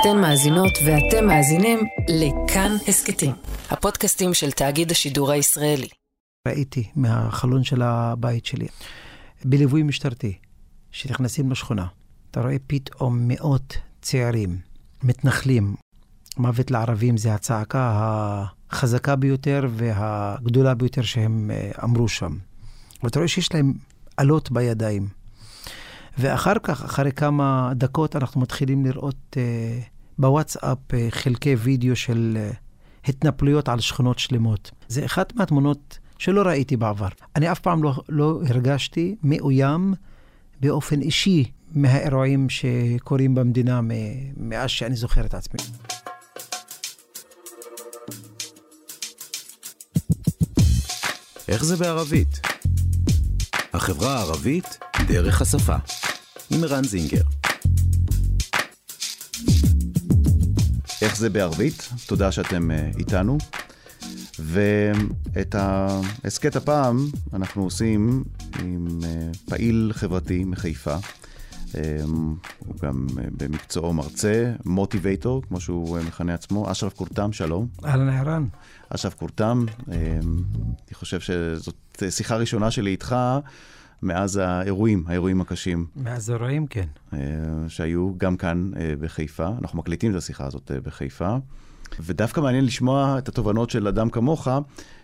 אתן מאזינות ואתם מאזינים לכאן הסכתים, הפודקאסטים של תאגיד השידור הישראלי. ראיתי מהחלון של הבית שלי, בליווי משטרתי, שנכנסים לשכונה, אתה רואה פתאום מאות צעירים, מתנחלים. מוות לערבים זה הצעקה החזקה ביותר והגדולה ביותר שהם אה, אמרו שם. ואתה רואה שיש להם אלות בידיים. ואחר כך, אחרי כמה דקות, אנחנו מתחילים לראות uh, בוואטסאפ uh, חלקי וידאו של uh, התנפלויות על שכונות שלמות. זה אחת מהתמונות שלא ראיתי בעבר. אני אף פעם לא, לא הרגשתי מאוים באופן אישי מהאירועים שקורים במדינה מאז שאני זוכר את עצמי. איך זה בערבית? החברה הערבית דרך השפה. עם ערן זינגר. איך זה בערבית? תודה שאתם אה, איתנו. ואת ההסכת הפעם אנחנו עושים עם אה, פעיל חברתי מחיפה. אה, הוא גם במקצועו מרצה, מוטיבייטור, כמו שהוא מכנה עצמו, אשרף קורתם, שלום. אהלן ערן. אשרף קורתם, אני חושב שזאת שיחה ראשונה שלי איתך. מאז האירועים, האירועים הקשים. מאז האירועים, כן. אה, שהיו גם כאן אה, בחיפה. אנחנו מקליטים את השיחה הזאת אה, בחיפה. ודווקא מעניין לשמוע את התובנות של אדם כמוך,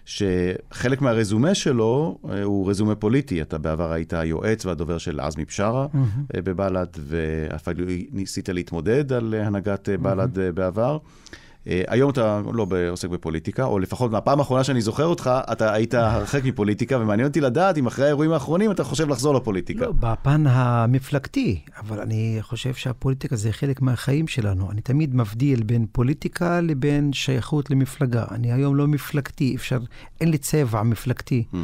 שחלק מהרזומה שלו הוא רזומה פוליטי. אתה בעבר היית היועץ והדובר של עזמי בשארה mm-hmm. בבל"ד, ואפילו ניסית להתמודד על הנהגת בל"ד mm-hmm. בעבר. אה, היום אתה לא עוסק בפוליטיקה, או לפחות מהפעם האחרונה שאני זוכר אותך, אתה היית הרחק מפוליטיקה, ומעניין אותי לדעת אם אחרי האירועים האחרונים אתה חושב לחזור לפוליטיקה. לא, בפן המפלגתי, אבל אני חושב שהפוליטיקה זה חלק מהחיים שלנו. אני תמיד מבדיל בין פוליטיקה לבין שייכות למפלגה. אני היום לא מפלגתי, אפשר, אין לי צבע מפלגתי. Hmm.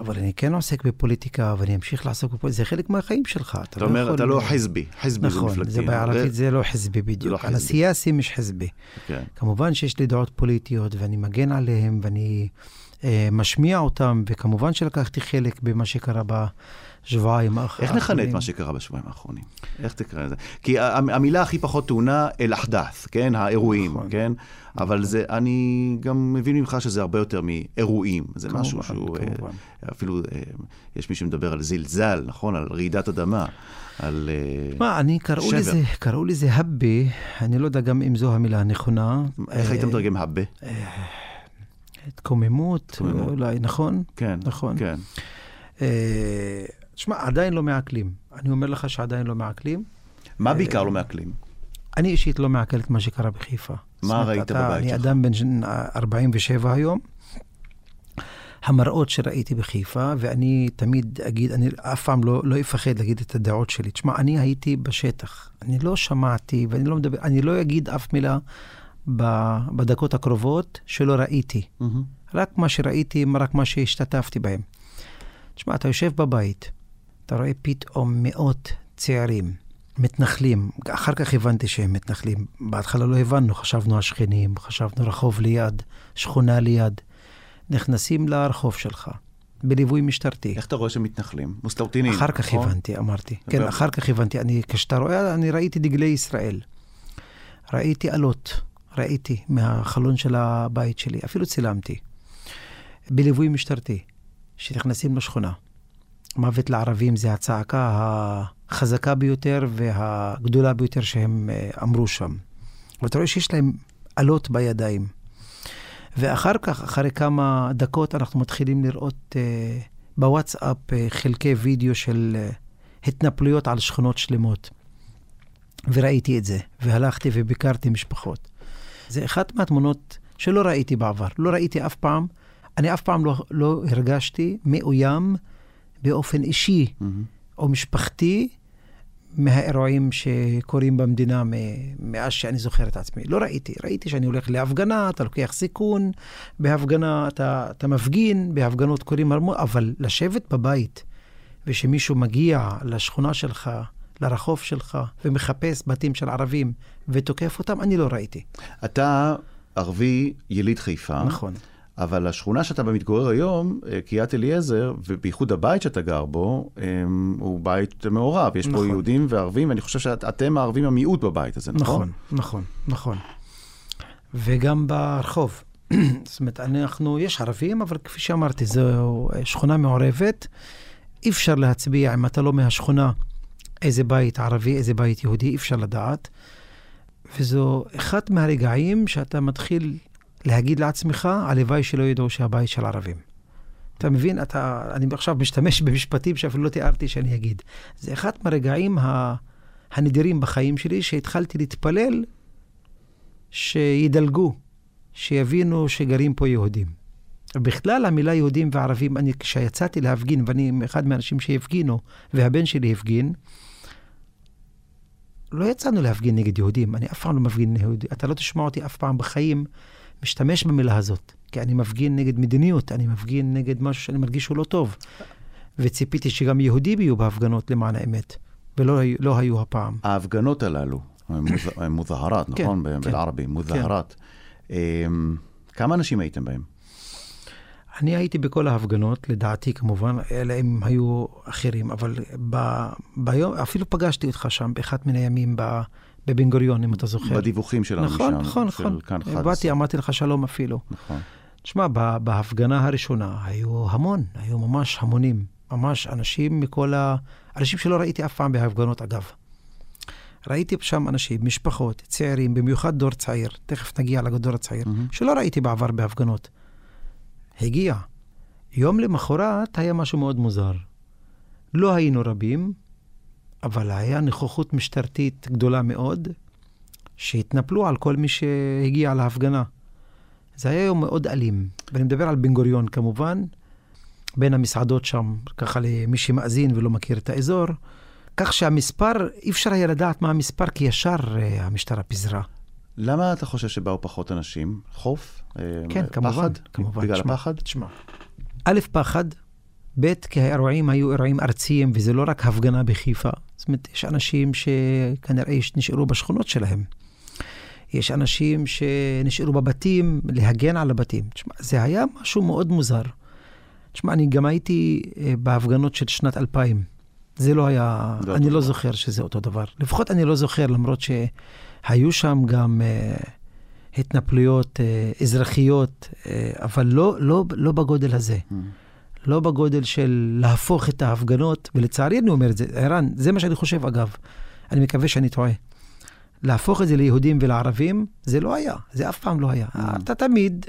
אבל אני כן עוסק בפוליטיקה, ואני אמשיך לעסוק בפוליטיקה, זה חלק מהחיים שלך. אתה, אתה לא אומר, יכול... אתה לא חזבי, חזבי נכון, זה מפלגתי. נכון, בערבית זה לא חזבי בדיוק. לא אני סיאסי מש חזבי. כן. כמובן שיש לי דעות פוליטיות, ואני מגן עליהן, ואני משמיע אותן, וכמובן שלקחתי חלק במה שקרה ב... שבועיים האחרונים. איך נכנה את מה שקרה בשבועיים האחרונים? איך תקרא לזה? כי המילה הכי פחות טעונה אל-אחדת', כן? האירועים, נכון. כן? אבל זה, אני גם מבין ממך שזה הרבה יותר מאירועים. זה כמובן, משהו שהוא, אה, כמובן. אפילו, אה, יש מי שמדבר על זלזל, נכון? על רעידת אדמה. על מה, אני, קראו שבר. לזה, קראו לזה הבבה, אני לא יודע גם אם זו המילה הנכונה. איך היית מתרגם הבבה? התקוממות, אולי, נכון? כן, נכון. כן. תשמע, עדיין לא מעכלים. אני אומר לך שעדיין לא מעכלים. מה בעיקר לא מעכלים? אני אישית לא מעכל את מה שקרה בחיפה. מה ראית אתה, בבית שלך? אני אדם בן 47 היום. המראות שראיתי בחיפה, ואני תמיד אגיד, אני אף פעם לא, לא אפחד להגיד את הדעות שלי. תשמע, אני הייתי בשטח, אני לא שמעתי, ואני לא מדבר, אני לא אגיד אף מילה בדקות הקרובות שלא ראיתי. Mm-hmm. רק מה שראיתי, רק מה שהשתתפתי בהם. תשמע, אתה יושב בבית, אתה רואה פתאום מאות צעירים, מתנחלים. אחר כך הבנתי שהם מתנחלים. בהתחלה לא הבנו, חשבנו השכנים, חשבנו רחוב ליד, שכונה ליד. נכנסים לרחוב שלך, בליווי משטרתי. איך אתה רואה שהם מתנחלים? מוסטרטינים, אחר כך נכון? הבנתי, אמרתי. כן, אחר כך הבנתי. אני, כשאתה רואה, אני ראיתי דגלי ישראל. ראיתי אלות, ראיתי מהחלון של הבית שלי, אפילו צילמתי. בליווי משטרתי, שנכנסים לשכונה. מוות לערבים זה הצעקה החזקה ביותר והגדולה ביותר שהם אה, אמרו שם. ואתה רואה שיש להם אלות בידיים. ואחר כך, אחרי כמה דקות, אנחנו מתחילים לראות uh, בוואטסאפ uh, חלקי וידאו של uh, התנפלויות על שכונות שלמות. וראיתי את זה, והלכתי וביקרתי משפחות. זה אחת מהתמונות שלא ראיתי בעבר. לא ראיתי אף פעם, אני אף פעם לא, לא הרגשתי מאוים באופן אישי mm-hmm. או משפחתי מהאירועים שקורים במדינה מאז שאני זוכר את עצמי. לא ראיתי. ראיתי שאני הולך להפגנה, אתה לוקח סיכון, בהפגנה אתה, אתה מפגין, בהפגנות קורים הרבה, אבל לשבת בבית ושמישהו מגיע לשכונה שלך, לרחוב שלך, ומחפש בתים של ערבים ותוקף אותם, אני לא ראיתי. אתה ערבי יליד חיפה. נכון. אבל השכונה שאתה מתגורר היום, אה, קריית אליעזר, ובייחוד הבית שאתה גר בו, אמ, הוא בית מעורב. יש נכון. פה יהודים וערבים, ואני חושב שאתם הערבים המיעוט בבית הזה, נכון? נכון, נכון, נכון. וגם ברחוב. זאת אומרת, אנחנו, יש ערבים, אבל כפי שאמרתי, זו שכונה מעורבת. אי אפשר להצביע, אם אתה לא מהשכונה, איזה בית ערבי, איזה בית יהודי, אי אפשר לדעת. וזו אחד מהרגעים שאתה מתחיל להגיד לעצמך, הלוואי שלא ידעו שהבית של ערבים. אתה מבין? אתה, אני עכשיו משתמש במשפטים שאפילו לא תיארתי שאני אגיד. זה אחד מהרגעים ה, הנדירים בחיים שלי, שהתחלתי להתפלל שידלגו, שיבינו שגרים פה יהודים. בכלל, המילה יהודים וערבים, אני, כשיצאתי להפגין, ואני אחד מהאנשים שהפגינו, והבן שלי הפגין, לא יצאנו להפגין נגד יהודים, אני אף פעם לא מפגין נגד יהודים. אתה לא תשמע אותי אף פעם בחיים משתמש במילה הזאת, כי אני מפגין נגד מדיניות, אני מפגין נגד משהו שאני מרגיש שהוא לא טוב. וציפיתי שגם יהודים יהיו בהפגנות למען האמת, ולא לא היו הפעם. ההפגנות הללו, מוז- מוזהרת, כן, נכון? כן. בערבי, מוזהרת. אמ, כמה אנשים הייתם בהם? אני הייתי בכל ההפגנות, לדעתי כמובן, אלא אם היו אחרים, אבל ב, ביום, אפילו פגשתי אותך שם באחד מן הימים ב, בבן גוריון, אם אתה זוכר. בדיווחים שלנו נכון, משם. נכון, נכון. 11. באתי, אמרתי לך שלום אפילו. נכון. תשמע, בהפגנה הראשונה היו המון, היו ממש המונים, ממש אנשים מכל ה... אנשים שלא ראיתי אף פעם בהפגנות, אגב. ראיתי שם אנשים, משפחות, צעירים, במיוחד דור צעיר, תכף נגיע לדור הצעיר, מהמם. שלא ראיתי בעבר בהפגנות. הגיע. יום למחרת היה משהו מאוד מוזר. לא היינו רבים, אבל היה נוכחות משטרתית גדולה מאוד, שהתנפלו על כל מי שהגיע להפגנה. זה היה יום מאוד אלים, ואני מדבר על בן גוריון כמובן, בין המסעדות שם, ככה למי שמאזין ולא מכיר את האזור, כך שהמספר, אי אפשר היה לדעת מה המספר, כי ישר אה, המשטרה פיזרה. למה אתה חושב שבאו פחות אנשים? חוף? אה, כן, כמובן, פחד? כמובן. בגלל תשמע, הפחד? תשמע, א', פחד, ב', כי האירועים היו אירועים ארציים, וזה לא רק הפגנה בחיפה. זאת אומרת, יש אנשים שכנראה נשארו בשכונות שלהם. יש אנשים שנשארו בבתים להגן על הבתים. תשמע, זה היה משהו מאוד מוזר. תשמע, אני גם הייתי אה, בהפגנות של שנת 2000. זה לא היה, זה אני לא דבר. זוכר שזה אותו דבר. לפחות אני לא זוכר, למרות שהיו שם גם אה, התנפלויות אה, אזרחיות, אה, אבל לא, לא, לא בגודל הזה. Mm. לא בגודל של להפוך את ההפגנות, ולצערי אני אומר את זה, ערן, זה מה שאני חושב אגב. אני מקווה שאני טועה. להפוך את זה ליהודים ולערבים, זה לא היה, זה אף פעם לא היה. Mm. אתה תמיד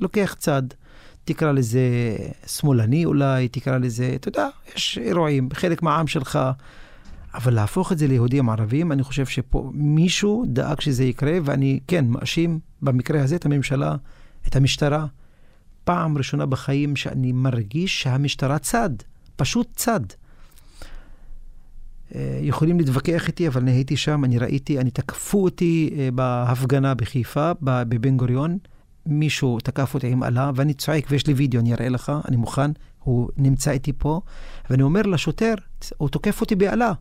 לוקח צד, תקרא לזה שמאלני אולי, תקרא לזה, אתה יודע, יש אירועים, חלק מהעם שלך, אבל להפוך את זה ליהודים ערבים, אני חושב שפה מישהו דאג שזה יקרה, ואני כן מאשים במקרה הזה את הממשלה, את המשטרה. פעם ראשונה בחיים שאני מרגיש שהמשטרה צד, פשוט צד. אה, יכולים להתווכח איתי, אבל אני הייתי שם, אני ראיתי, אני תקפו אותי אה, בהפגנה בחיפה, בבן גוריון. מישהו תקף אותי עם אלה, ואני צועק, ויש לי וידאו, אני אראה לך, אני מוכן, הוא נמצא איתי פה, ואני אומר לשוטר, הוא תוקף אותי באלה.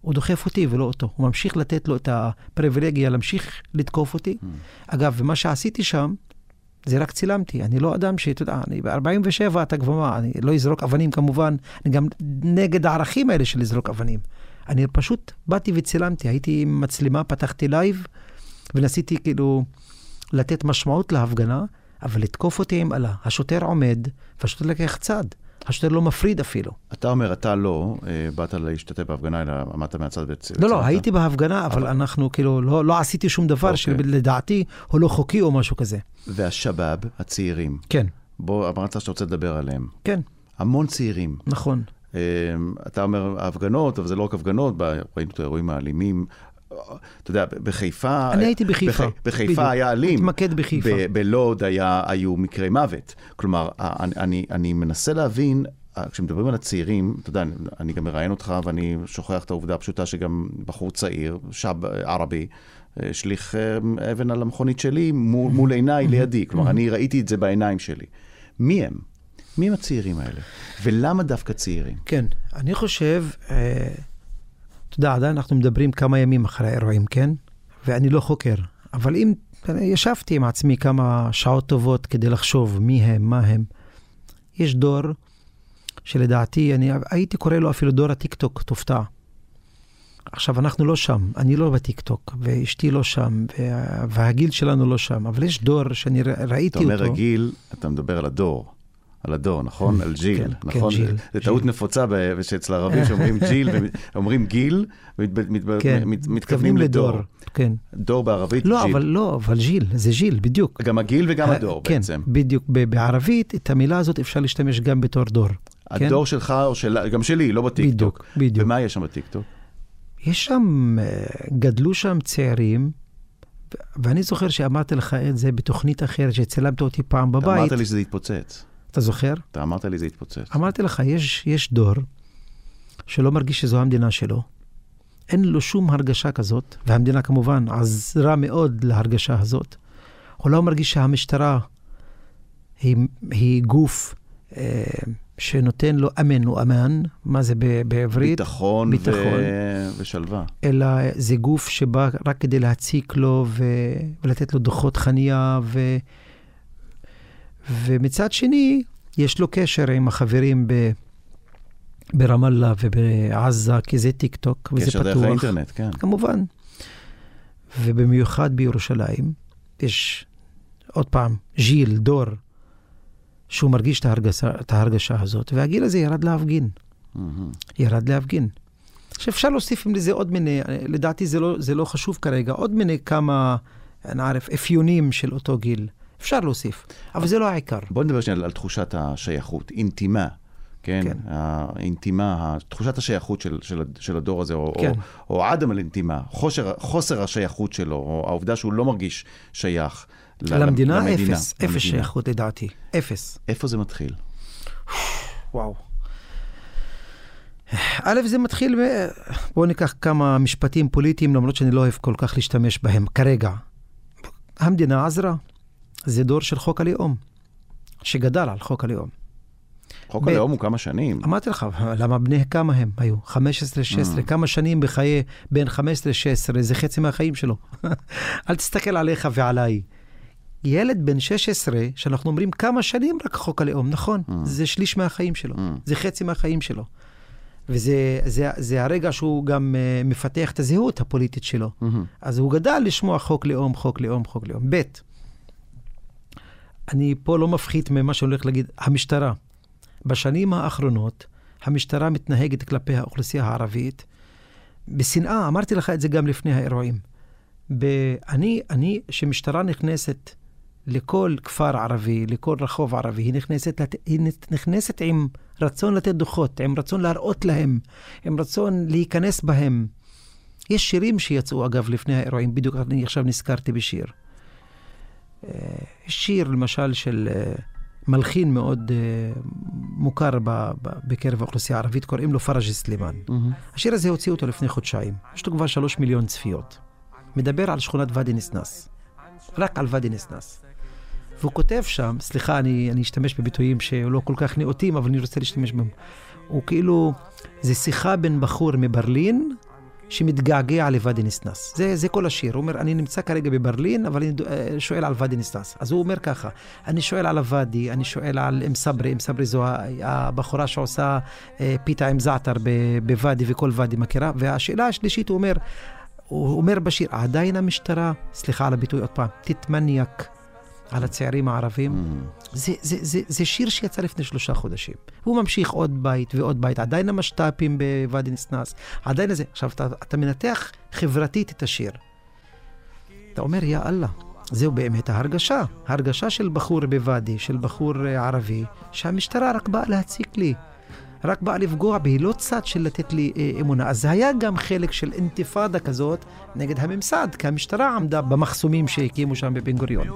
הוא דוחף אותי ולא אותו. הוא ממשיך לתת לו את הפריבילגיה להמשיך לתקוף אותי. Mm. אגב, ומה שעשיתי שם, זה רק צילמתי. אני לא אדם שאתה יודע, אני ב-47 אתה כבר מה, אני לא אזרוק אבנים כמובן, אני גם נגד הערכים האלה של לזרוק אבנים. אני פשוט באתי וצילמתי, הייתי עם מצלמה, פתחתי live, וניסיתי כאילו לתת משמעות להפגנה, אבל לתקוף אותי עם אלה. השוטר עומד, והשוטר לקח צד. השוטר לא מפריד אפילו. אתה אומר, אתה לא אה, באת להשתתף בהפגנה, אלא עמדת מהצד וצילמת. לא, לא, הייתי בהפגנה, אבל אבל- אנחנו כאילו, לא, לא עשיתי שום דבר אוקיי. שלדעתי הוא לא חוקי או משהו כזה. והשבאב, הצעירים, כן, בוא, אמרת שאתה רוצה לדבר עליהם. כן, המון צעירים. נכון. אה, אתה אומר ההפגנות, אבל זה לא רק הפגנות, ראינו את האירועים האלימים. אתה יודע, בחיפה... אני הייתי בחיפה, בח- בחיפה בדיוק. היה אלים. התמקד בחיפה. ב- בלוד היה, היו מקרי מוות. כלומר, אני, אני, אני מנסה להבין, אה, כשמדברים על הצעירים, אתה יודע, אני, אני גם מראיין אותך ואני שוכח את העובדה הפשוטה שגם בחור צעיר, שב ערבי, אה, השליך אה, אבן על המכונית שלי מול, מול עיניי לידי. כלומר, אני ראיתי את זה בעיניים שלי. מי הם? מי הם הצעירים האלה? ולמה דווקא צעירים? כן, אני חושב, אה, אתה יודע, עדיין אנחנו מדברים כמה ימים אחרי האירועים, כן? ואני לא חוקר, אבל אם ישבתי עם עצמי כמה שעות טובות כדי לחשוב מי הם, מה הם. יש דור שלדעתי, אני הייתי קורא לו אפילו דור הטיקטוק, תופתע. עכשיו, אנחנו לא שם, אני לא בטיקטוק, ואשתי לא שם, והגיל שלנו לא שם, אבל יש דור שאני ראיתי אותו. אתה אומר הגיל, אתה מדבר על הדור. על הדור, נכון? על جيل, כן, נכון? כן, جيل. זו טעות נפוצה שאצל ערבים שאומרים جيل, אומרים גיל, ומתכוונים לדור. כן. דור בערבית, לא, جيل. אבל לא, אבל جيل, זה جيل, בדיוק. גם הגיל וגם הדור כן, בעצם. בדיוק. בערבית, את המילה הזאת אפשר להשתמש גם בתור דור. הדור שלך או של... גם שלי, לא בטיקטוק. בדיוק, בדיוק. ומה יש שם בטיקטוק? יש שם, גדלו שם צעירים, ואני זוכר שאמרתי לך את זה בתוכנית אחרת, שצילמת אותי פעם בבית. אמרת לי שזה יתפוצץ. אתה זוכר? אתה אמרת לי זה יתפוצץ. אמרתי לך, יש, יש דור שלא מרגיש שזו המדינה שלו. אין לו שום הרגשה כזאת, והמדינה כמובן עזרה מאוד להרגשה הזאת. הוא לא מרגיש שהמשטרה היא, היא גוף אה, שנותן לו אמן או אמן, מה זה בעברית? ביטחון, ביטחון. ו... ושלווה. אלא זה גוף שבא רק כדי להציק לו ו... ולתת לו דוחות חניה, ו... ומצד שני, יש לו קשר עם החברים ב... ברמאללה ובעזה, כי זה טיק טוק, וזה קשר פתוח. דרך האינטרנט, כן. כמובן. ובמיוחד בירושלים, יש עוד פעם, ז'יל, דור, שהוא מרגיש את ההרגשה, את ההרגשה הזאת, והגיל הזה ירד להפגין. ירד להפגין. עכשיו אפשר להוסיף עם לזה עוד מיני, לדעתי זה לא, זה לא חשוב כרגע, עוד מיני כמה, נערף, אפיונים של אותו גיל. אפשר להוסיף, אבל זה לא העיקר. בוא נדבר שנייה על תחושת השייכות, אינטימה, כן? כן. האינטימה, תחושת השייכות של, של, של הדור הזה, או, כן. או, או אדם על אינטימה, חוסר, חוסר השייכות שלו, או העובדה שהוא לא מרגיש שייך למדינה, למדינה, אפס, אפס למדינה. שייכות לדעתי, אפס. איפה זה מתחיל? וואו. א', זה מתחיל, ב... בואו ניקח כמה משפטים פוליטיים, למרות שאני לא אוהב כל כך להשתמש בהם כרגע. המדינה עזרה. זה דור של חוק הלאום, שגדל על חוק הלאום. חוק ב- הלאום הוא כמה שנים. אמרתי לך, למה בני כמה הם היו? 15-16, Mm. כמה שנים בחיי, בין 15-16, זה חצי מהחיים שלו. אל תסתכל עליך ועליי. ילד בן 16, שאנחנו אומרים כמה שנים רק חוק הלאום, נכון, Mm. זה שליש מהחיים שלו, Mm. זה חצי מהחיים שלו. וזה זה, זה הרגע שהוא גם uh, מפתח את הזהות הפוליטית שלו. מהמם. אז הוא גדל לשמוע חוק לאום, חוק לאום, חוק לאום. ב', אני פה לא מפחית ממה שאני הולך להגיד, המשטרה. בשנים האחרונות, המשטרה מתנהגת כלפי האוכלוסייה הערבית בשנאה, אמרתי לך את זה גם לפני האירועים. אני, אני, שמשטרה נכנסת לכל כפר ערבי, לכל רחוב ערבי, היא נכנסת, היא נכנסת עם רצון לתת דוחות, עם רצון להראות להם, עם רצון להיכנס בהם. יש שירים שיצאו, אגב, לפני האירועים, בדיוק אני עכשיו נזכרתי בשיר. אה, שיר, למשל, של אה, מלחין מאוד אה, מוכר בקרב האוכלוסייה הערבית, קוראים לו פרג' סלימאן. מהמם. השיר הזה הוציאו אותו לפני חודשיים. יש לו כבר שלוש מיליון צפיות. מדבר על שכונת ואדי ניסנאס. רק על ואדי ניסנאס. והוא כותב שם, סליחה, אני, אני אשתמש בביטויים שלא כל כך נאותים, אבל אני רוצה להשתמש בהם. הוא כאילו, זה שיחה בין בחור מברלין שמתגעגע לוואדי ניסנאס. זה, זה כל השיר. הוא אומר, אני נמצא כרגע בברלין, אבל אני אה, שואל על ואדי ניסנאס. אז הוא אומר ככה, אני שואל על הוואדי, אני שואל על אם סברי, אם סברי זו הבחורה שעושה אה, פיתה עם זעתר בוואדי וכל ואדי מכירה. והשאלה השלישית, הוא אומר, הוא אומר בשיר, עדיין המשטרה, סליחה על הביטוי עוד פעם, תתמניאק על הצעירים הערבים. מהמם. זה, זה, זה, זה שיר שיצא לפני שלושה חודשים. הוא ממשיך עוד בית ועוד בית, עדיין המשת"פים בוואדי ניסנס, עדיין זה. עכשיו, אתה, אתה מנתח חברתית את השיר. אתה אומר, יא אללה, זהו באמת ההרגשה. ההרגשה של בחור בוואדי, של בחור אה, ערבי, שהמשטרה רק באה להציק לי. רק באה לפגוע בי, לא צד של לתת לי אה, אמונה. אז זה היה גם חלק של אינתיפאדה כזאת נגד הממסד, כי המשטרה עמדה במחסומים שהקימו שם בבן גוריון.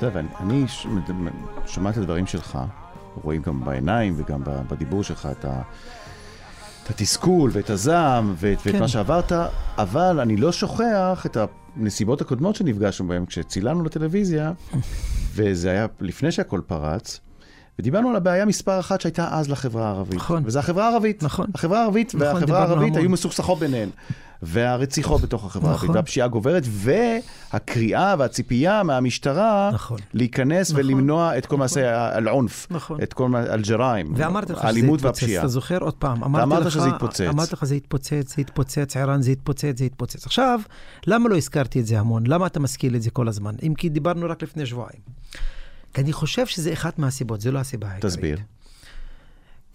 אתה יודע, ואני שומע את הדברים שלך, רואים גם בעיניים וגם בדיבור שלך את, ה, את התסכול ואת הזעם ואת, ואת כן. מה שעברת, אבל אני לא שוכח את הנסיבות הקודמות שנפגשנו בהן כשצילמנו לטלוויזיה, וזה היה לפני שהכל פרץ. ודיברנו על הבעיה מספר אחת שהייתה אז לחברה הערבית. נכון. וזה החברה הערבית. נכון. החברה הערבית נכון, והחברה הערבית המון. היו מסוכסכות ביניהן. והרציחות בתוך החברה הערבית, נכון. והפשיעה גוברת, והקריאה והציפייה מהמשטרה נכון. להיכנס נכון. ולמנוע את כל מעשה אל-עונף, נכון. את כל מה- אל-ג'ריים, האלימות והפשיעה. אתה זוכר עוד פעם, אמרתי אמרת לך, שזה יתפוצץ. אמרתי לך זה יתפוצץ, זה יתפוצץ, ערן זה יתפוצץ, זה יתפוצץ. עכשיו, למה לא הזכרתי את זה המון? למה אתה מזכיר את זה כל הזמן? אם כי דיברנו רק לפני שבועיים. כי אני חושב שזה אחת מהסיבות, זה לא הסיבה העיקרית. תסביר.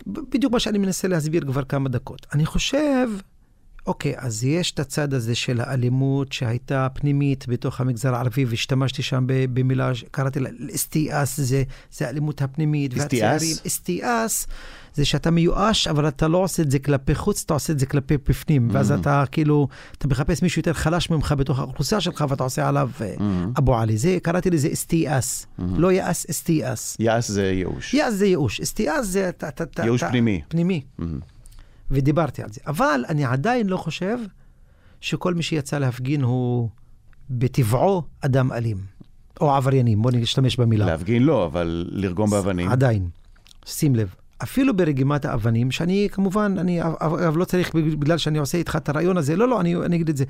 בדיוק מה שאני מנסה להסביר כבר כמה דקות. אני חושב, אוקיי, אז יש את הצד הזה של האלימות שהייתה פנימית בתוך המגזר הערבי, והשתמשתי שם במילה, קראתי לה אסתיאס, זה, זה האלימות הפנימית. אסתיאס? והצעירים- אסתיאס זה שאתה מיואש, אבל אתה לא עושה את זה כלפי חוץ, אתה עושה את זה כלפי בפנים. ואז Mhm. אתה כאילו, אתה מחפש מישהו יותר חלש ממך בתוך האוכלוסייה שלך, ואתה עושה עליו אה, Mhm. אבו עלי. זה, קראתי לזה אסתיאס. לא יאס, אסתיאס. יאס זה ייאוש. יאס זה ייאוש, אסתיאס זה... ייאוש פנימי. פנימי. מהמם. ודיברתי על זה. אבל אני עדיין לא חושב שכל מי שיצא להפגין הוא בטבעו אדם אלים. או עבריינים, בוא נשתמש במילה. להפגין לא, אבל לרגום באבנים. עדיין. שים לב. אפילו ברגימת האבנים, שאני כמובן, אני אגב לא צריך בגלל שאני עושה איתך את הרעיון הזה, לא, לא, אני, אני אגיד את זה.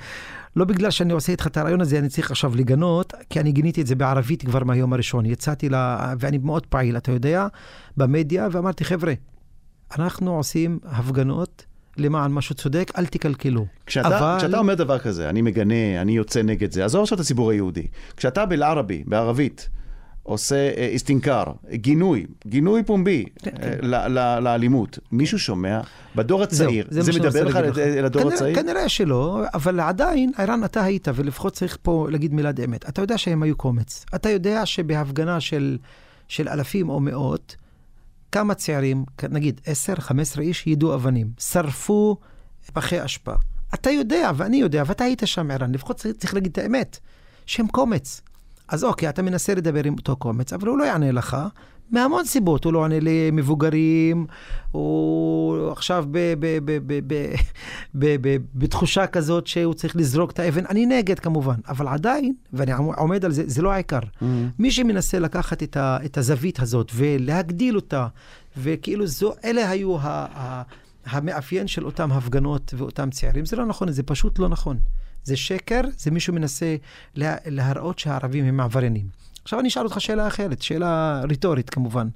לא בגלל שאני עושה איתך את הרעיון הזה, אני צריך עכשיו לגנות, כי אני גיניתי את זה בערבית כבר מהיום הראשון. יצאתי ל... ואני מאוד פעיל, אתה יודע, במדיה, ואמרתי, חבר'ה, אנחנו עושים הפגנות למען משהו צודק, אל תקלקלו. כשאתה, אבל- כשאתה אומר דבר כזה, אני מגנה, אני יוצא נגד זה, עזוב עכשיו את הציבור היהודי. כשאתה בלערבי, בערבית, עושה אה, איסטינקר, גינוי, גינוי פומבי כן, אה, כן. לאלימות, מישהו שומע, בדור הצעיר, זה מדבר לך כנראה, הצעיר? כנראה שלא, אבל עדיין, ערן, אתה היית, ולפחות צריך פה להגיד מילת אמת. אתה יודע שהם היו קומץ. אתה יודע שבהפגנה של, של אלפים או מאות, כמה צעירים, נגיד 10, 15 איש, יידו אבנים, שרפו פחי אשפה. אתה יודע, ואני יודע, ואתה היית שם, ערן, לפחות צריך להגיד את האמת, שהם קומץ. אז אוקיי, אתה מנסה לדבר עם אותו קומץ, אבל הוא לא יענה לך, מהמון סיבות. הוא לא עונה למבוגרים, הוא עכשיו ב- ב- ב- ב- ב- ב- ב- בתחושה כזאת שהוא צריך לזרוק את האבן. אני נגד כמובן, אבל עדיין, ואני עומד על זה, זה לא העיקר. מי שמנסה לקחת את, ה, את הזווית הזאת ולהגדיל אותה, וכאילו זו, אלה היו ה, ה, המאפיין של אותם הפגנות ואותם צעירים, זה לא נכון, זה פשוט לא נכון. זה שקר, זה מישהו מנסה לה, להראות שהערבים הם עבריינים. עכשיו אני אשאל אותך שאלה אחרת, שאלה רטורית כמובן.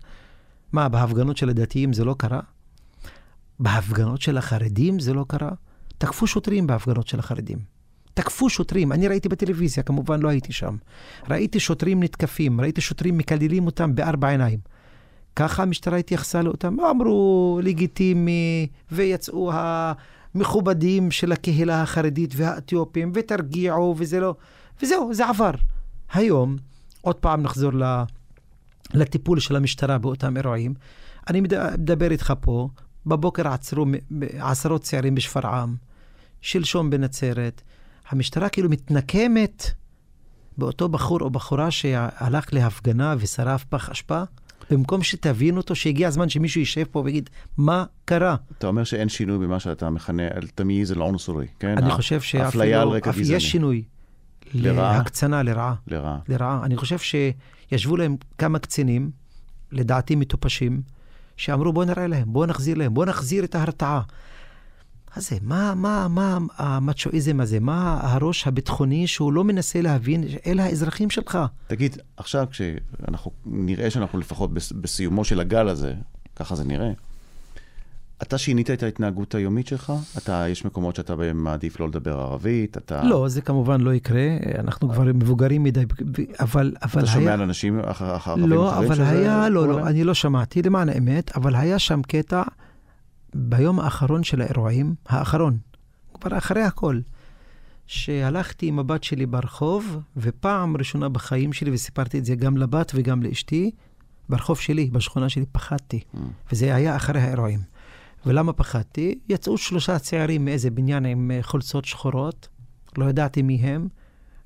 מה, בהפגנות של הדתיים זה לא קרה? בהפגנות של החרדים זה לא קרה? תקפו שוטרים בהפגנות של החרדים. תקפו שוטרים, אני ראיתי בטלוויזיה, כמובן לא הייתי שם. ראיתי שוטרים נתקפים, ראיתי שוטרים מקללים אותם בארבע עיניים. ככה המשטרה התייחסה לאותם, אמרו לגיטימי, ויצאו המכובדים של הקהילה החרדית והאתיופים, ותרגיעו, וזה לא... וזהו, זה עבר. היום, עוד פעם נחזור. לטיפול של המשטרה באותם אירועים. אני מד- מדבר איתך פה, בבוקר עצרו עשרות צעירים בשפרעם, שלשום בנצרת. המשטרה כאילו מתנקמת באותו בחור או בחורה שהלך להפגנה ושרף פח אשפה, במקום שתבין אותו שהגיע הזמן שמישהו יישב פה ויגיד, מה קרה? אתה אומר שאין שינוי במה שאתה מכנה אל-תמיז אל-עונסורי, כן? אני חושב אפליה על שאפילו רקע גזעני. יש שינוי. לרעה? להקצנה, לרעה. לרעה. לרעה. אני חושב שישבו להם כמה קצינים, לדעתי מטופשים, שאמרו בוא נראה להם, בוא נחזיר להם, בוא נחזיר את ההרתעה. אז זה, מה, מה, מה המצ'ואיזם הזה? מה הראש הביטחוני שהוא לא מנסה להבין, אלה האזרחים שלך. תגיד, עכשיו כשאנחנו נראה שאנחנו לפחות בס- בסיומו של הגל הזה, ככה זה נראה, אתה שינית את ההתנהגות היומית שלך? אתה, יש מקומות שאתה מעדיף לא לדבר ערבית, אתה... לא, זה כמובן לא יקרה, אנחנו כבר מבוגרים מדי, אבל, אבל אתה היה... שומע על אנשים אח- אח- ערבים לא, אחרים אבל שזה היה, לא, לא? אני לא שמעתי, למען האמת, אבל היה שם קטע ביום האחרון של האירועים, האחרון, כבר אחרי הכל, שהלכתי עם הבת שלי ברחוב, ופעם ראשונה בחיים שלי, וסיפרתי את זה גם לבת וגם לאשתי, ברחוב שלי, בשכונה שלי, פחדתי. Mm. וזה היה אחרי האירועים. ולמה פחדתי? יצאו שלושה צעירים מאיזה בניין עם אה, חולצות שחורות, לא ידעתי מי הם,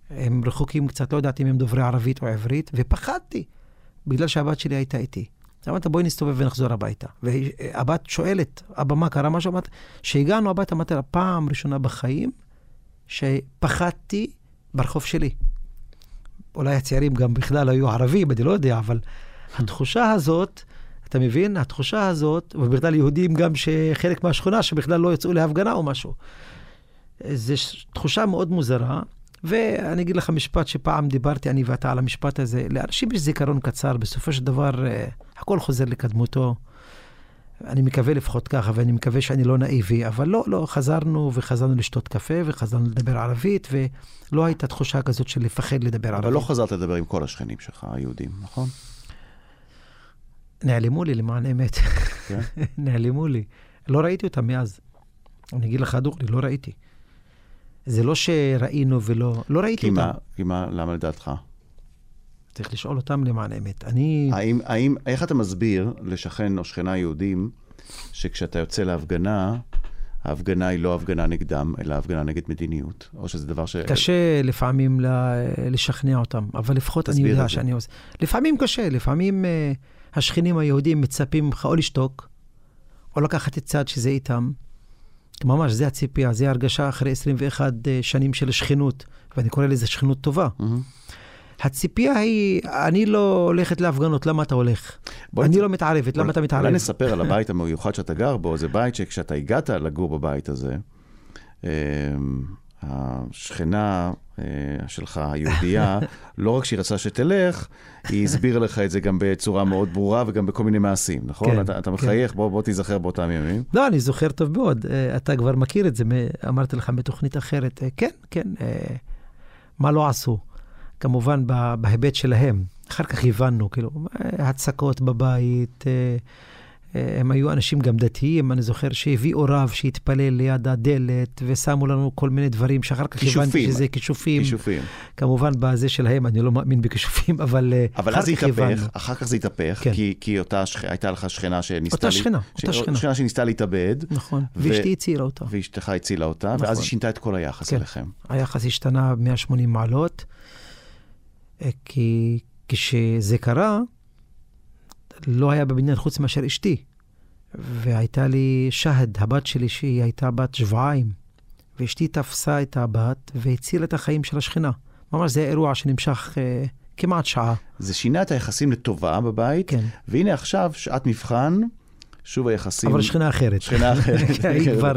הם רחוקים קצת, לא ידעתי אם הם דוברי ערבית או עברית, ופחדתי, בגלל שהבת שלי הייתה איתי. אמרת, בואי נסתובב ונחזור הביתה. והבת שואלת, אבא, מה קרה? משהו? אמרת, כשהגענו הביתה, אמרתי לה, פעם ראשונה בחיים שפחדתי ברחוב שלי. אולי הצעירים גם בכלל היו ערבים, אני לא יודע, אבל התחושה הזאת, אתה מבין? התחושה הזאת, ובכלל יהודים גם שחלק מהשכונה שבכלל לא יצאו להפגנה או משהו. זו תחושה מאוד מוזרה, ואני אגיד לך משפט שפעם דיברתי, אני ואתה, על המשפט הזה. לאנשים יש זיכרון קצר, בסופו של דבר אה, הכל חוזר לקדמותו. אני מקווה לפחות ככה, ואני מקווה שאני לא נאיבי, אבל לא, לא, חזרנו וחזרנו לשתות קפה, וחזרנו לדבר ערבית, ולא הייתה תחושה כזאת של לפחד לדבר ערבית. אבל לא חזרת לדבר עם כל השכנים שלך, היהודים, נכון? נעלמו לי, למען האמת. כן? נעלמו לי. לא ראיתי אותם מאז. אני אגיד לך, דוגרי, לא ראיתי. זה לא שראינו ולא... לא ראיתי כי אותם. כי מה, למה לדעתך? צריך לשאול אותם למען האמת. אני... האם, האם, איך אתה מסביר לשכן או שכנה יהודים, שכשאתה יוצא להפגנה, ההפגנה היא לא הפגנה נגדם, אלא הפגנה נגד מדיניות? או שזה דבר ש... קשה לפעמים לשכנע אותם, אבל לפחות אני יודע. שאני עושה. לפעמים קשה, לפעמים uh, השכנים היהודים מצפים ממך או לשתוק, או לקחת את צד שזה איתם. ממש, זה הציפייה, זה הרגשה אחרי 21 אה, שנים של שכנות, ואני קורא לזה שכנות טובה. מהמם. הציפייה היא, אני לא הולכת להפגנות, למה אתה הולך? בוא אני נצ- לא מתערבת, למה אתה מתערב? אולי נספר על הבית המיוחד שאתה גר בו, זה בית שכשאתה הגעת לגור בבית הזה, אמ, השכנה אה, שלך, היהודייה, לא רק שהיא רצתה שתלך, היא הסבירה לך את זה גם בצורה מאוד ברורה וגם בכל מיני מעשים, נכון? כן, אתה, אתה כן. מחייך, בוא, בוא תיזכר באותם ימים. לא, אני זוכר טוב מאוד. אה, אתה כבר מכיר את זה, אמרתי לך בתוכנית אחרת. אה, כן, כן, מה לא עשו? כמובן בהיבט שלהם. אחר כך הבנו, כאילו, הצקות בבית, הם היו אנשים גם דתיים, אני זוכר שהביאו רב שהתפלל ליד הדלת, ושמו לנו כל מיני דברים שאחר כך הבנתי כישופים. שזה כישופים. כישופים. כמובן, בזה שלהם, אני לא מאמין בכישופים, אבל אה, אבל אז זה. התהפך, אחר כך זה התהפך, כן. כי, כי אותה שכ... הייתה לך שכנה שניסתה... אותה לה- שכנה, ש... אותה שכנה. שכנה שניסתה להתאבד, נכון, ו- ואשתי הצילה אותה. ואשתך הצילה אותה, נכון. ואז היא שינתה את כל היחס כן. אליכם. היחס השתנה 180 מעלות, אה, כי כשזה קרה, לא היה בבניין חוץ מאשר אשתי. והייתה לי שהד, הבת שלי, שהיא הייתה בת שבועיים, ואשתי תפסה את הבת והצילה את החיים של השכנה. ממש זה אירוע שנמשך אה, כמעט שעה. זה שינה את היחסים לטובה בבית, כן. והנה עכשיו, שעת מבחן, שוב היחסים... אבל שכנה אחרת. שכנה אחרת. היא כן. כבר,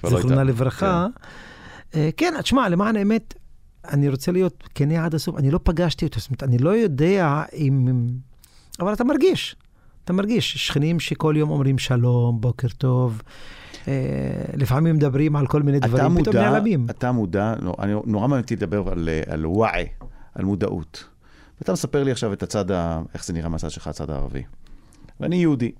כבר לא זיכרונה הייתה. לברכה. אה, כן, תשמע, למען האמת, אני רוצה להיות כנה עד הסוף, אני לא פגשתי אותו, זאת אומרת, אני לא יודע אם... אבל אתה מרגיש, אתה מרגיש, שכנים שכל יום אומרים שלום, בוקר טוב, אה, לפעמים מדברים על כל מיני דברים, פתאום מודע, נעלמים. אתה מודע, לא, אני נורא מעניין אותי לדבר על, אה, על וואי, על מודעות. ואתה מספר לי עכשיו את הצד, ה, איך זה נראה מהצד שלך, הצד הערבי. ואני יהודי.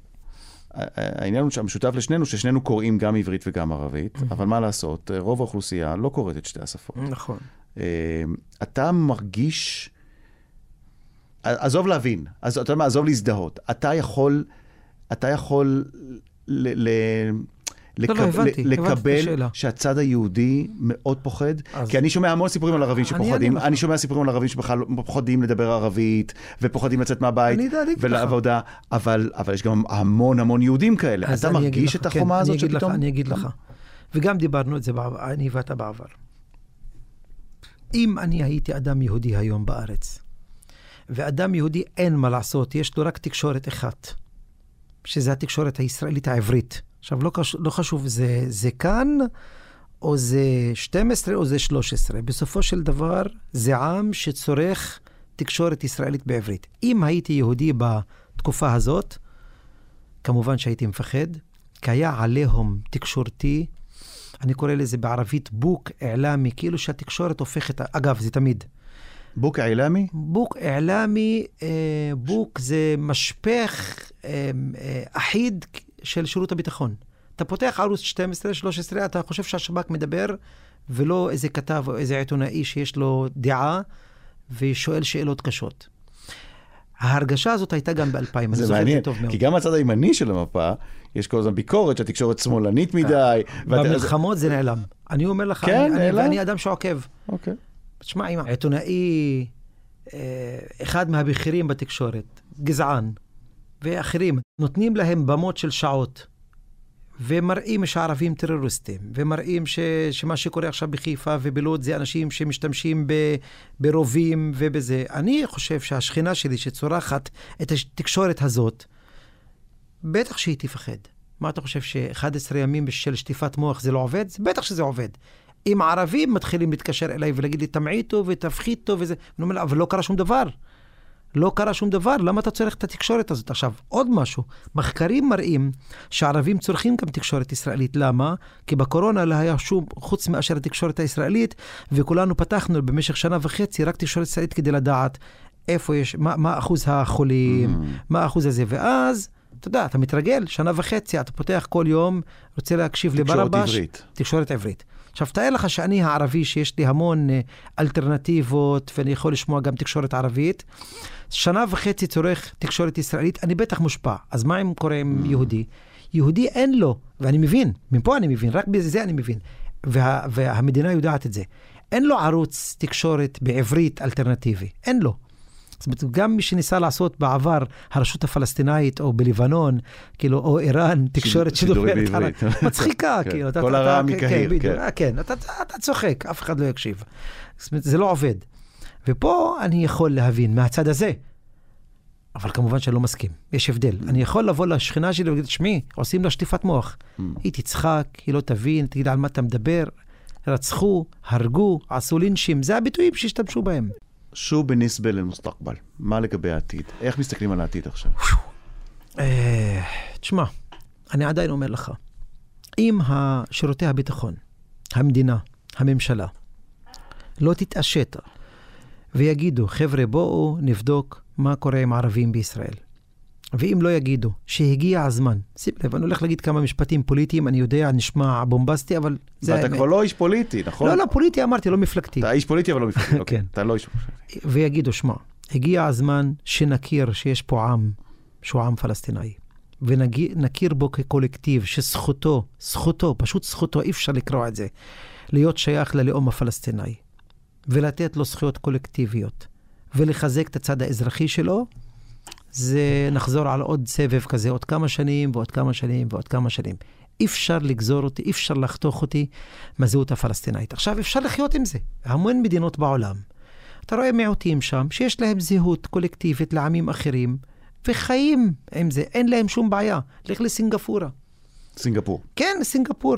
העניין הוא שהמשותף לשנינו, ששנינו קוראים גם עברית וגם ערבית, אבל מה לעשות, רוב האוכלוסייה לא קוראת את שתי השפות. נכון. אה, אתה מרגיש, עזוב להבין, אז אתה יודע מה, עזוב להזדהות. אתה יכול, אתה יכול ל, ל, לא, לא, הבנתי, הבנתי את לקבל השאלה. שהצד היהודי מאוד פוחד, אז- כי אני שומע המון סיפורים על ערבים אני שפוחדים, לך. אני שומע סיפורים על ערבים שבכלל לא פוחדים לדבר ערבית, ופוחדים לצאת מהבית, אני אני. ולעבודה, אבל, אבל יש גם המון המון יהודים כאלה. אתה אני מרגיש לך, את החומה כן, הזאת אני לך, שפתאום... אני אגיד לך. וגם דיברנו את זה, בעבר, אני ואתה בעבר. אם אני הייתי אדם יהודי היום בארץ, ואדם יהודי אין מה לעשות, יש לו רק תקשורת אחת, שזה התקשורת הישראלית העברית. עכשיו, לא, קש, לא חשוב, זה, זה כאן, או זה 12 או זה 13. בסופו של דבר, זה עם שצורך תקשורת ישראלית בעברית. אם הייתי יהודי בתקופה הזאת, כמובן שהייתי מפחד, כי היה עליהום תקשורתי, אני קורא לזה בערבית בוק אעלמי, כאילו שהתקשורת הופכת, אגב, זה תמיד. בוק עילמי? בוק אעלמי, אה, בוק זה משפך אה, אה, אחיד של שירות הביטחון. אתה פותח ערוץ 12, 13, אתה חושב שהשב"כ מדבר, ולא איזה כתב או איזה עיתונאי שיש לו דעה ושואל שאלות קשות. ההרגשה הזאת הייתה גם ב-2000, אני זוכר את מעניין, זה טוב מאוד. כי גם מהצד הימני של המפה, יש כל הזמן ביקורת שהתקשורת שמאלנית מדי. במלחמות זה נעלם. אני אומר לך, כן, אני, אני, נעלם? ואני אדם שעוקב. אוקיי. תשמע, אם עיתונאי, אה, אחד מהבכירים בתקשורת, גזען, ואחרים, נותנים להם במות של שעות, ומראים שהערבים טרוריסטים, ומראים ש, שמה שקורה עכשיו בחיפה ובלוד זה אנשים שמשתמשים ב, ברובים ובזה. אני חושב שהשכנה שלי שצורחת את התקשורת הזאת, בטח שהיא תפחד. מה אתה חושב, ש-11 ימים של שטיפת מוח זה לא עובד? בטח שזה עובד. אם ערבים מתחילים להתקשר אליי ולהגיד לי, תמעיטו ותפחיתו וזה, אני אומר, אבל לא קרה שום דבר. לא קרה שום דבר, למה אתה צריך את התקשורת הזאת? עכשיו, עוד משהו, מחקרים מראים שערבים צורכים גם תקשורת ישראלית. למה? כי בקורונה לא היה שום, חוץ מאשר התקשורת הישראלית, וכולנו פתחנו במשך שנה וחצי רק תקשורת ישראלית כדי לדעת איפה יש, מה, מה אחוז החולים, mm. מה אחוז הזה, ואז... אתה יודע, אתה מתרגל, שנה וחצי, אתה פותח כל יום, רוצה להקשיב לברבש. תקשורת עברית. תקשורת עברית. עכשיו, תאר לך שאני הערבי, שיש לי המון אה, אלטרנטיבות, ואני יכול לשמוע גם תקשורת ערבית. שנה וחצי צורך תקשורת ישראלית, אני בטח מושפע. אז מה אם קורה עם mm. יהודי? יהודי אין לו, ואני מבין, מפה אני מבין, רק בזה אני מבין. וה, והמדינה יודעת את זה. אין לו ערוץ תקשורת בעברית אלטרנטיבי, אין לו. זאת אומרת, גם מי שניסה לעשות בעבר, הרשות הפלסטינאית, או בלבנון, כאילו, או איראן, תקשורת שדוברת מצחיקה, כן. כאילו. כל הרע מקהיר, כן. כן, אתה צוחק, אף אחד לא יקשיב. זאת אומרת, זה לא עובד. ופה אני יכול להבין מהצד הזה. אבל כמובן שאני לא מסכים, יש הבדל. Mm. אני יכול לבוא לשכנה שלי ולהגיד, שמעי, עושים לה שטיפת מוח. Mm. היא תצחק, היא לא תבין, תגיד על מה אתה מדבר. רצחו, הרגו, עשו לינצ'ים, זה הביטויים שהשתמשו בהם. שו בניסבל למוסתקבל, מה לגבי העתיד? איך מסתכלים על העתיד עכשיו? אה, תשמע, אני עדיין אומר לך, אם שירותי הביטחון, המדינה, הממשלה, לא תתעשת ויגידו, חבר'ה, בואו נבדוק מה קורה עם ערבים בישראל. ואם לא יגידו שהגיע הזמן, שים לב, אני הולך להגיד כמה משפטים פוליטיים, אני יודע, נשמע בומבסטי, אבל זה האמת. ואתה כבר לא איש פוליטי, נכון? לא, לא, פוליטי אמרתי, לא מפלגתי. אתה איש פוליטי, אבל לא מפלגתי, אוקיי. כן. אתה לא איש פוליטי. ויגידו, שמע, הגיע הזמן שנכיר שיש פה עם, שהוא עם פלסטיני, ונכיר בו כקולקטיב, שזכותו, זכותו, פשוט זכותו, אי אפשר לקרוא את זה, להיות שייך ללאום הפלסטיני. ולתת לו זכויות קולקטיביות, ולחזק את הצד האזרחי שלו, זה נחזור על עוד סבב כזה, עוד כמה שנים ועוד כמה שנים ועוד כמה שנים. אי אפשר לגזור אותי, אי אפשר לחתוך אותי מהזהות הפלסטינאית. עכשיו, אפשר לחיות עם זה. המון מדינות בעולם. אתה רואה מיעוטים שם, שיש להם זהות קולקטיבית לעמים אחרים, וחיים עם זה, אין להם שום בעיה. לך לסינגפורה. סינגפור. כן, סינגפור.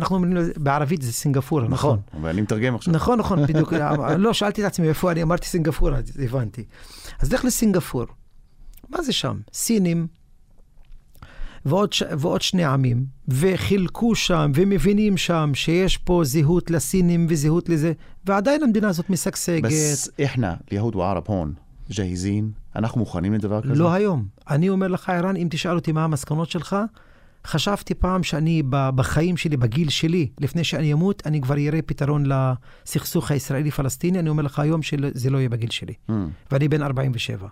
אנחנו אומרים, בערבית זה סינגפורה, נכון. נכון, ואני מתרגם עכשיו. נכון, נכון, בדיוק. לא, שאלתי את עצמי איפה אני אמרתי סינגפורה, הבנתי. אז לך לסינגפור. מה זה שם? סינים ועוד. ועוד שני עמים, וחילקו שם, ומבינים שם שיש פה זהות לסינים וזהות לזה, ועדיין המדינה הזאת משגשגת. בס איחנה, ליהוד וערב הון, ג'היזין, אנחנו מוכנים לדבר כזה? לא היום. אני אומר לך, ערן, אם תשאל אותי מה המסקנות שלך, חשבתי פעם שאני בחיים שלי, בגיל שלי, לפני שאני אמות, אני כבר אראה פתרון לסכסוך הישראלי-פלסטיני. אני אומר לך היום שזה לא יהיה בגיל שלי. Mm. ואני בן 47.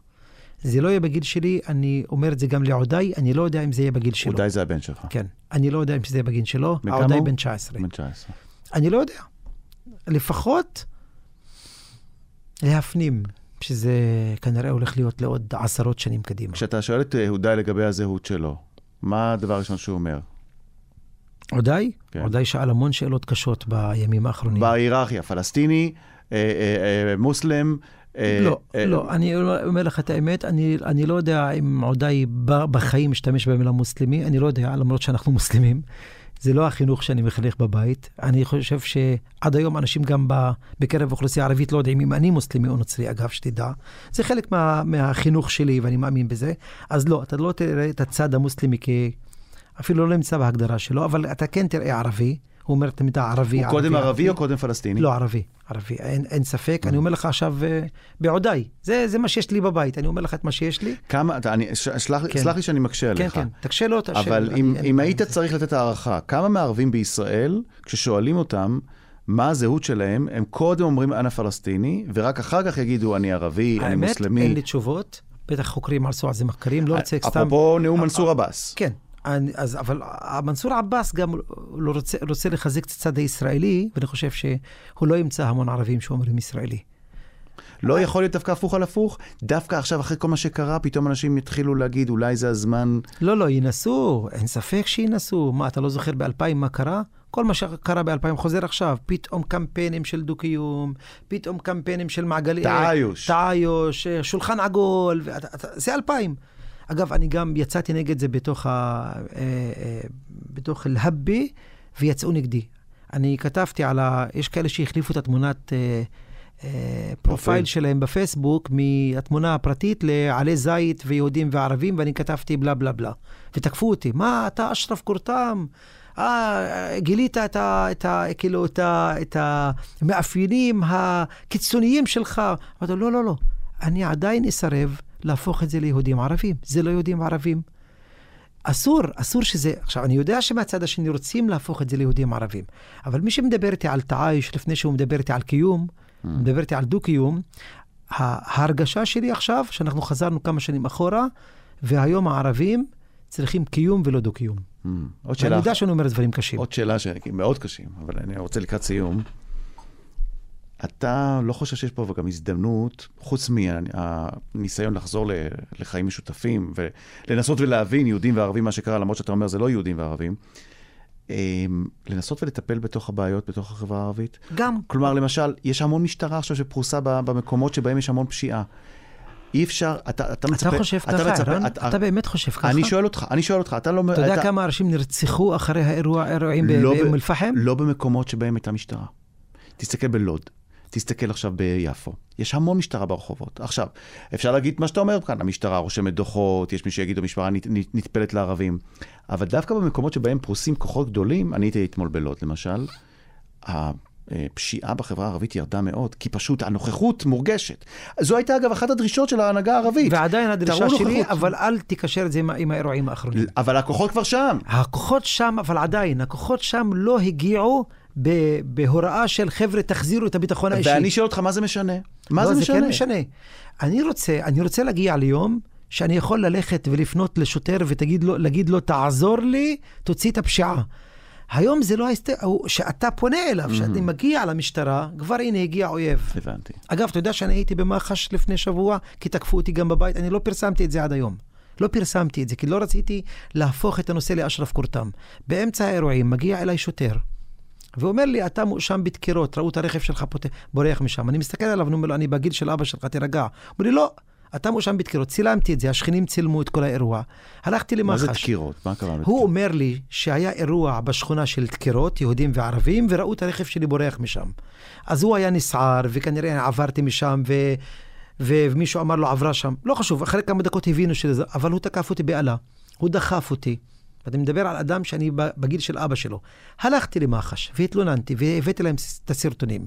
זה לא יהיה בגיל שלי, אני אומר את זה גם לעודאי, אני לא יודע אם זה יהיה בגיל שלו. עודאי זה הבן שלך. כן. אני לא יודע אם זה יהיה בגיל שלו, עודאי בן 19. בן 19. אני לא יודע. לפחות להפנים שזה כנראה הולך להיות לעוד עשרות שנים קדימה. כשאתה שואל את עודאי לגבי הזהות שלו, מה הדבר הראשון שהוא אומר? עודאי? כן. עודאי שאל המון שאלות קשות בימים האחרונים. בהיררכיה, פלסטיני, אה, אה, אה, מוסלם, אה, לא, אה, לא, אני אומר לך את האמת, אני, אני לא יודע אם עודאי בחיים משתמש במילה מוסלמי, אני לא יודע, למרות שאנחנו מוסלמים. זה לא החינוך שאני מחנך בבית. אני חושב שעד היום אנשים גם בקרב האוכלוסייה הערבית לא יודעים אם אני מוסלמי או נוצרי, אגב, שתדע. זה חלק מה, מהחינוך שלי ואני מאמין בזה. אז לא, אתה לא תראה את הצד המוסלמי כ... אפילו לא נמצא בהגדרה שלו, אבל אתה כן תראה ערבי. הוא אומר תמיד ערבי, הוא קודם ערבי או קודם פלסטיני? לא, ערבי, ערבי, אין, אין ספק. אני אומר לך עכשיו אה, בעודיי, זה, זה מה שיש לי בבית, אני אומר לך את מה שיש לי. כמה, אני, שלח, כן. סלח לי שאני מקשה כן, עליך. כן, כן, תקשה לו, תקשה אבל אם, אני, אם אני, היית אני... צריך לתת הערכה, כמה מערבים בישראל, כששואלים אותם, מה הזהות שלהם, הם קודם אומרים אנא פלסטיני, ורק אחר כך יגידו אני ערבי, אני מוסלמי. האמת, אין לי תשובות. בטח חוקרים עשו על זה מחקרים, לא רוצה סתם... אפרופו נאום מנסור עבאס. כן, אני, אז, אבל מנסור עבאס גם לא רוצה, רוצה לחזק את הצד הישראלי, ואני חושב שהוא לא ימצא המון ערבים שאומרים ישראלי. לא יכול להיות דווקא הפוך על הפוך? דווקא עכשיו, אחרי כל מה שקרה, פתאום אנשים יתחילו להגיד, אולי זה הזמן... לא, לא, ינסו, אין ספק שינסו. מה, אתה לא זוכר ב-2000 מה קרה? כל מה שקרה ב-2000 חוזר עכשיו. פתאום קמפיינים של דו-קיום, פתאום קמפיינים של מעגלי... תעאיוש, אה, שולחן עגול, את- זה 2000. אגב, אני גם יצאתי נגד זה בתוך, ה, אה, אה, בתוך אל-הבי, ויצאו נגדי. אני כתבתי על ה... יש כאלה שהחליפו את התמונת אה, profile פרופיל. שלהם בפייסבוק מהתמונה הפרטית לעלי זית ויהודים וערבים, ואני כתבתי בלה בלה בלה. ותקפו אותי, מה, אתה אשרף קורתם? אה, גילית את, ה, את, ה, כאילו, את, ה, את המאפיינים הקיצוניים שלך. אמרתי, לו, לא, לא, לא. אני עדיין אסרב להפוך את זה ליהודים ערבים. זה לא יהודים ערבים. אסור, אסור שזה... עכשיו, אני יודע שמהצד השני רוצים להפוך את זה ליהודים ערבים, אבל מי שמדבר איתי על תעאיש לפני שהוא מדבר איתי על קיום, Mm. מדבר איתי על דו-קיום, ההרגשה שלי עכשיו, שאנחנו חזרנו כמה שנים אחורה, והיום הערבים צריכים קיום ולא דו-קיום. Mm. עוד ואני שאלה, יודע שאני אומר דברים קשים. עוד שאלה שהיא מאוד קשים, אבל אני רוצה לקראת סיום. אתה לא חושב שיש פה גם הזדמנות, חוץ מהניסיון לחזור לחיים משותפים ולנסות ולהבין יהודים וערבים מה שקרה, למרות שאתה אומר זה לא יהודים וערבים, אמ, לנסות ולטפל בתוך הבעיות בתוך החברה הערבית? גם. כלומר, למשל, יש המון משטרה עכשיו שפרוסה במקומות שבהם יש המון פשיעה. אי אפשר, אתה, אתה מצפה... אתה חושב ככה, מצפה- ערן? אתה- אתה באמת חושב ככה? אני שואל אותך, אני שואל אותך, אתה לא... אתה יודע כמה אנשים נרצחו אחרי האירוע- האירועים לא באום אל-פחם? לא במקומות שבהם הייתה משטרה. תסתכל בלוד, תסתכל עכשיו ביפו. יש המון משטרה ברחובות. עכשיו, אפשר להגיד מה שאתה אומר כאן, המשטרה רושמת דוחות, יש מי שיגיד, המשטרה נטפלת לערבים. אבל דווקא במקומות שבהם פרוסים כוחות גדולים, אני הייתי אתמול בלוד למשל, הפשיעה בחברה הערבית ירדה מאוד, כי פשוט הנוכחות מורגשת. זו הייתה אגב אחת הדרישות של ההנהגה הערבית. ועדיין הדרישה שלי, נוכחות. אבל אל תקשר את זה עם עם האירועים האחרונים. אבל הכוחות כבר שם. הכוחות שם, אבל עדיין, הכוחות שם לא הגיעו בהוראה של חבר'ה, תחזירו את הביטחון האישי. ואני שואל אותך, מה זה משנה? מה לא, זה משנה? זה כן משנה. אני רוצה, אני רוצה להגיע ליום שאני יכול ללכת ולפנות לשוטר ולהגיד לו, תעזור לי, תוציא את הפשיעה. היום זה לא ההסתר, הוא- שאתה פונה אליו, שאתה מגיע למשטרה, כבר הנה הגיע אויב. הבנתי. אגב, אתה יודע שאני הייתי במח"ש לפני שבוע, כי תקפו אותי גם בבית, אני לא פרסמתי את זה עד היום. לא פרסמתי את זה, כי לא רציתי להפוך את הנושא לאשרף קורתם. באמצע האירועים מגיע אליי שוטר, ואומר לי, אתה מואשם בדקירות, ראו את הרכב שלך פות... בורח משם. אני מסתכל עליו ואומר לו, אני בגיל של אבא שלך, תירגע. הוא אומר לי, לא, אתה מואשם בדקירות. צילמתי את זה, השכנים צילמו את כל האירוע. הלכתי מה למח"ש. זה דקירות? מה קרה? הוא? אומר לי שהיה אירוע בשכונה של דקירות, יהודים וערבים, וראו את הרכב שלי בורח משם. אז הוא היה נסער, וכנראה עברתי משם, ו... ו- ומישהו אמר לו עברה שם. לא חשוב, אחרי כמה דקות הבינו שזה, אבל הוא תקף אותי באלה. הוא דחף אותי. ואני מדבר על אדם שאני בגיל של אבא שלו. הלכתי למח"ש, והתלוננתי, והבאתי להם את הסרטונים.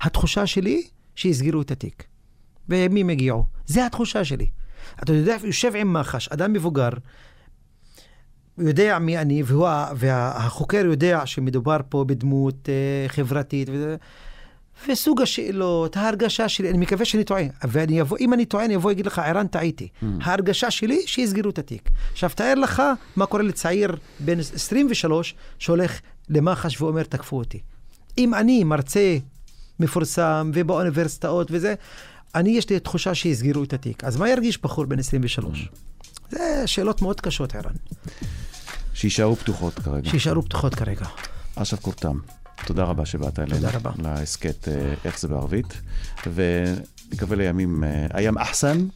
התחושה שלי, שיסגרו את התיק. ומי מגיעו? זה התחושה שלי. אתה יודע, יושב עם מח"ש, אדם מבוגר, יודע מי אני, והוא, והחוקר יודע שמדובר פה בדמות אה, חברתית. וזה, וסוג השאלות, ההרגשה שלי, אני מקווה שאני טועה. ואני אבוא, אם אני טועה, אני אבוא ואגיד לך, ערן, טעיתי. Mm. ההרגשה שלי, שיסגרו את התיק. עכשיו, תאר לך מה קורה לצעיר בן 23 שהולך למח"ש ואומר, תקפו אותי. אם אני מרצה מפורסם ובאוניברסיטאות וזה, אני, יש לי תחושה שיסגרו את התיק. אז מה ירגיש בחור בן 23? זה שאלות מאוד קשות, ערן. שיישארו פתוחות כרגע. שיישארו פתוחות כרגע. אשרף קורתם, תודה רבה שבאת אלינו. תודה רבה. להסכת אה, איך זה בערבית, ונקווה לימים, אה, הים אחסן.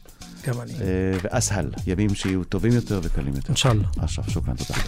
גם אני. אה, ואסהל, ימים שיהיו טובים יותר וקלים יותר. אינשאללה. אשרף, שוכרן, תודה.